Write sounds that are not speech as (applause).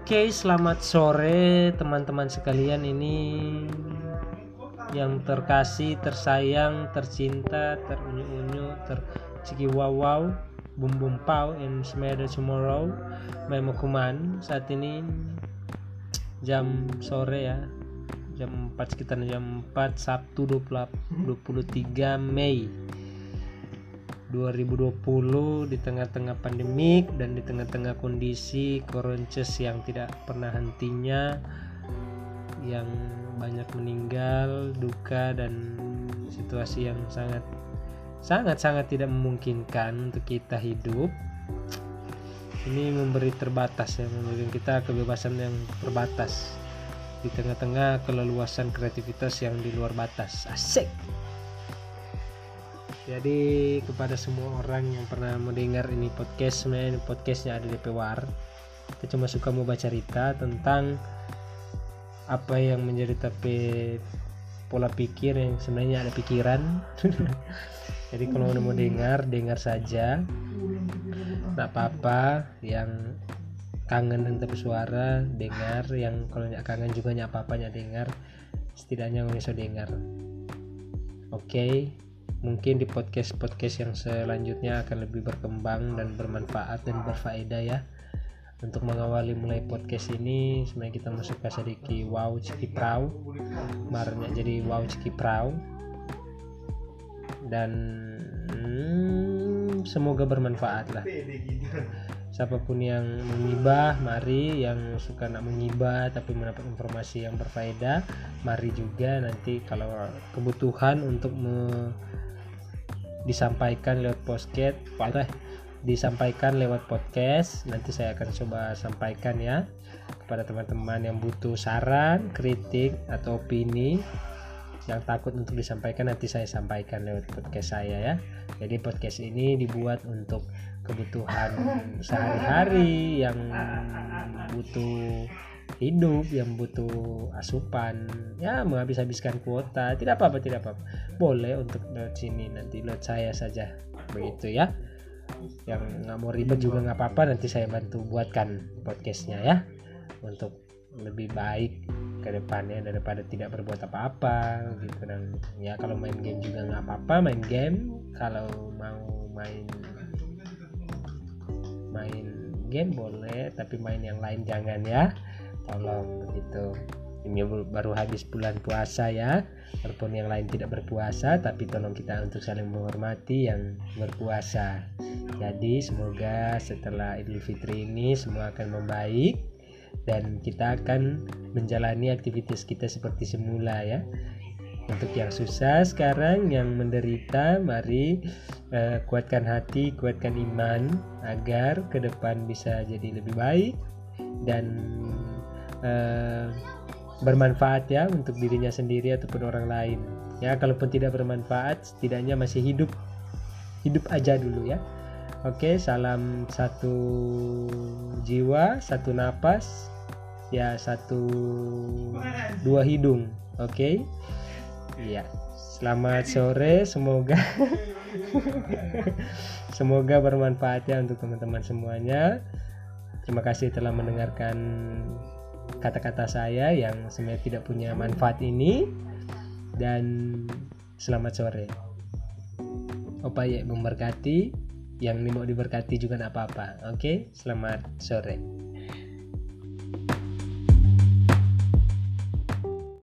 Oke, selamat sore teman-teman sekalian. Ini yang terkasih, tersayang, tercinta, terunyu-unyu, terciki wow wow, bum bum pau, and smell tomorrow. Memokuman saat ini jam sore ya, jam 4 sekitar jam 4 Sabtu 20, 23 Mei 2020 di tengah-tengah pandemik dan di tengah-tengah kondisi koronces yang tidak pernah hentinya yang banyak meninggal duka dan situasi yang sangat sangat sangat tidak memungkinkan untuk kita hidup. Ini memberi terbatas ya memberikan kita kebebasan yang terbatas. Di tengah-tengah keleluasan kreativitas yang di luar batas. Asik jadi kepada semua orang yang pernah mendengar ini podcast sebenarnya ini podcastnya ada di Pewar kita cuma suka mau baca cerita tentang apa yang menjadi tapi pola pikir yang sebenarnya ada pikiran. (laughs) Jadi kalau mau dengar dengar saja. Tak apa-apa yang kangen dengan tapi suara dengar. Yang kalau nggak kangen juga nggak apa-apa dengar. Setidaknya bisa dengar. Oke? okay? Mungkin di podcast-podcast yang selanjutnya akan lebih berkembang dan bermanfaat dan berfaedah ya. Untuk mengawali mulai podcast ini sebenarnya kita masuk ke sedikit wow ciki prau. Kemarinnya jadi wow ciki prau. Dan hmm, semoga bermanfaat lah. Siapa pun yang mengibah mari. Yang suka nak mengibah tapi mendapat informasi yang berfaedah mari juga nanti kalau kebutuhan untuk me disampaikan lewat podcast apa disampaikan lewat podcast. Nanti saya akan coba sampaikan ya kepada teman-teman yang butuh saran kritik atau opini yang takut untuk disampaikan nanti saya sampaikan lewat podcast saya ya. Jadi podcast ini dibuat untuk kebutuhan sehari-hari yang butuh hidup yang butuh asupan. Ya menghabis-habiskan kuota. Tidak apa-apa tidak apa-apa. Boleh untuk lewat sini nanti lewat saya saja. Begitu ya. Yang nggak mau ribet juga nggak apa-apa nanti saya bantu buatkan podcastnya ya. Untuk lebih baik ke depannya daripada tidak berbuat apa-apa gitu. Dan ya kalau main game juga nggak apa-apa main game. Kalau mau main main game boleh tapi main yang lain jangan ya tolong begitu. Ini baru habis bulan puasa ya. Walaupun yang lain tidak berpuasa tapi tolong kita untuk saling menghormati yang berpuasa. Jadi semoga setelah Idul Fitri ini semua akan membaik dan kita akan menjalani aktivitas kita seperti semula ya. Untuk yang susah sekarang yang menderita mari uh, kuatkan hati kuatkan iman agar ke depan bisa jadi lebih baik dan uh, bermanfaat ya untuk dirinya sendiri ataupun orang lain. Ya kalaupun tidak bermanfaat setidaknya masih hidup. Hidup aja dulu ya. Oke salam satu jiwa satu napas ya satu dua hidung. Oke? Iya. Selamat sore semoga (laughs) semoga bermanfaat ya untuk teman-teman semuanya. Terima kasih telah mendengarkan kata-kata saya yang sebenarnya tidak punya manfaat ini. Dan selamat sore. Opa ya memberkati yang mau diberkati juga apa-apa. Oke selamat sore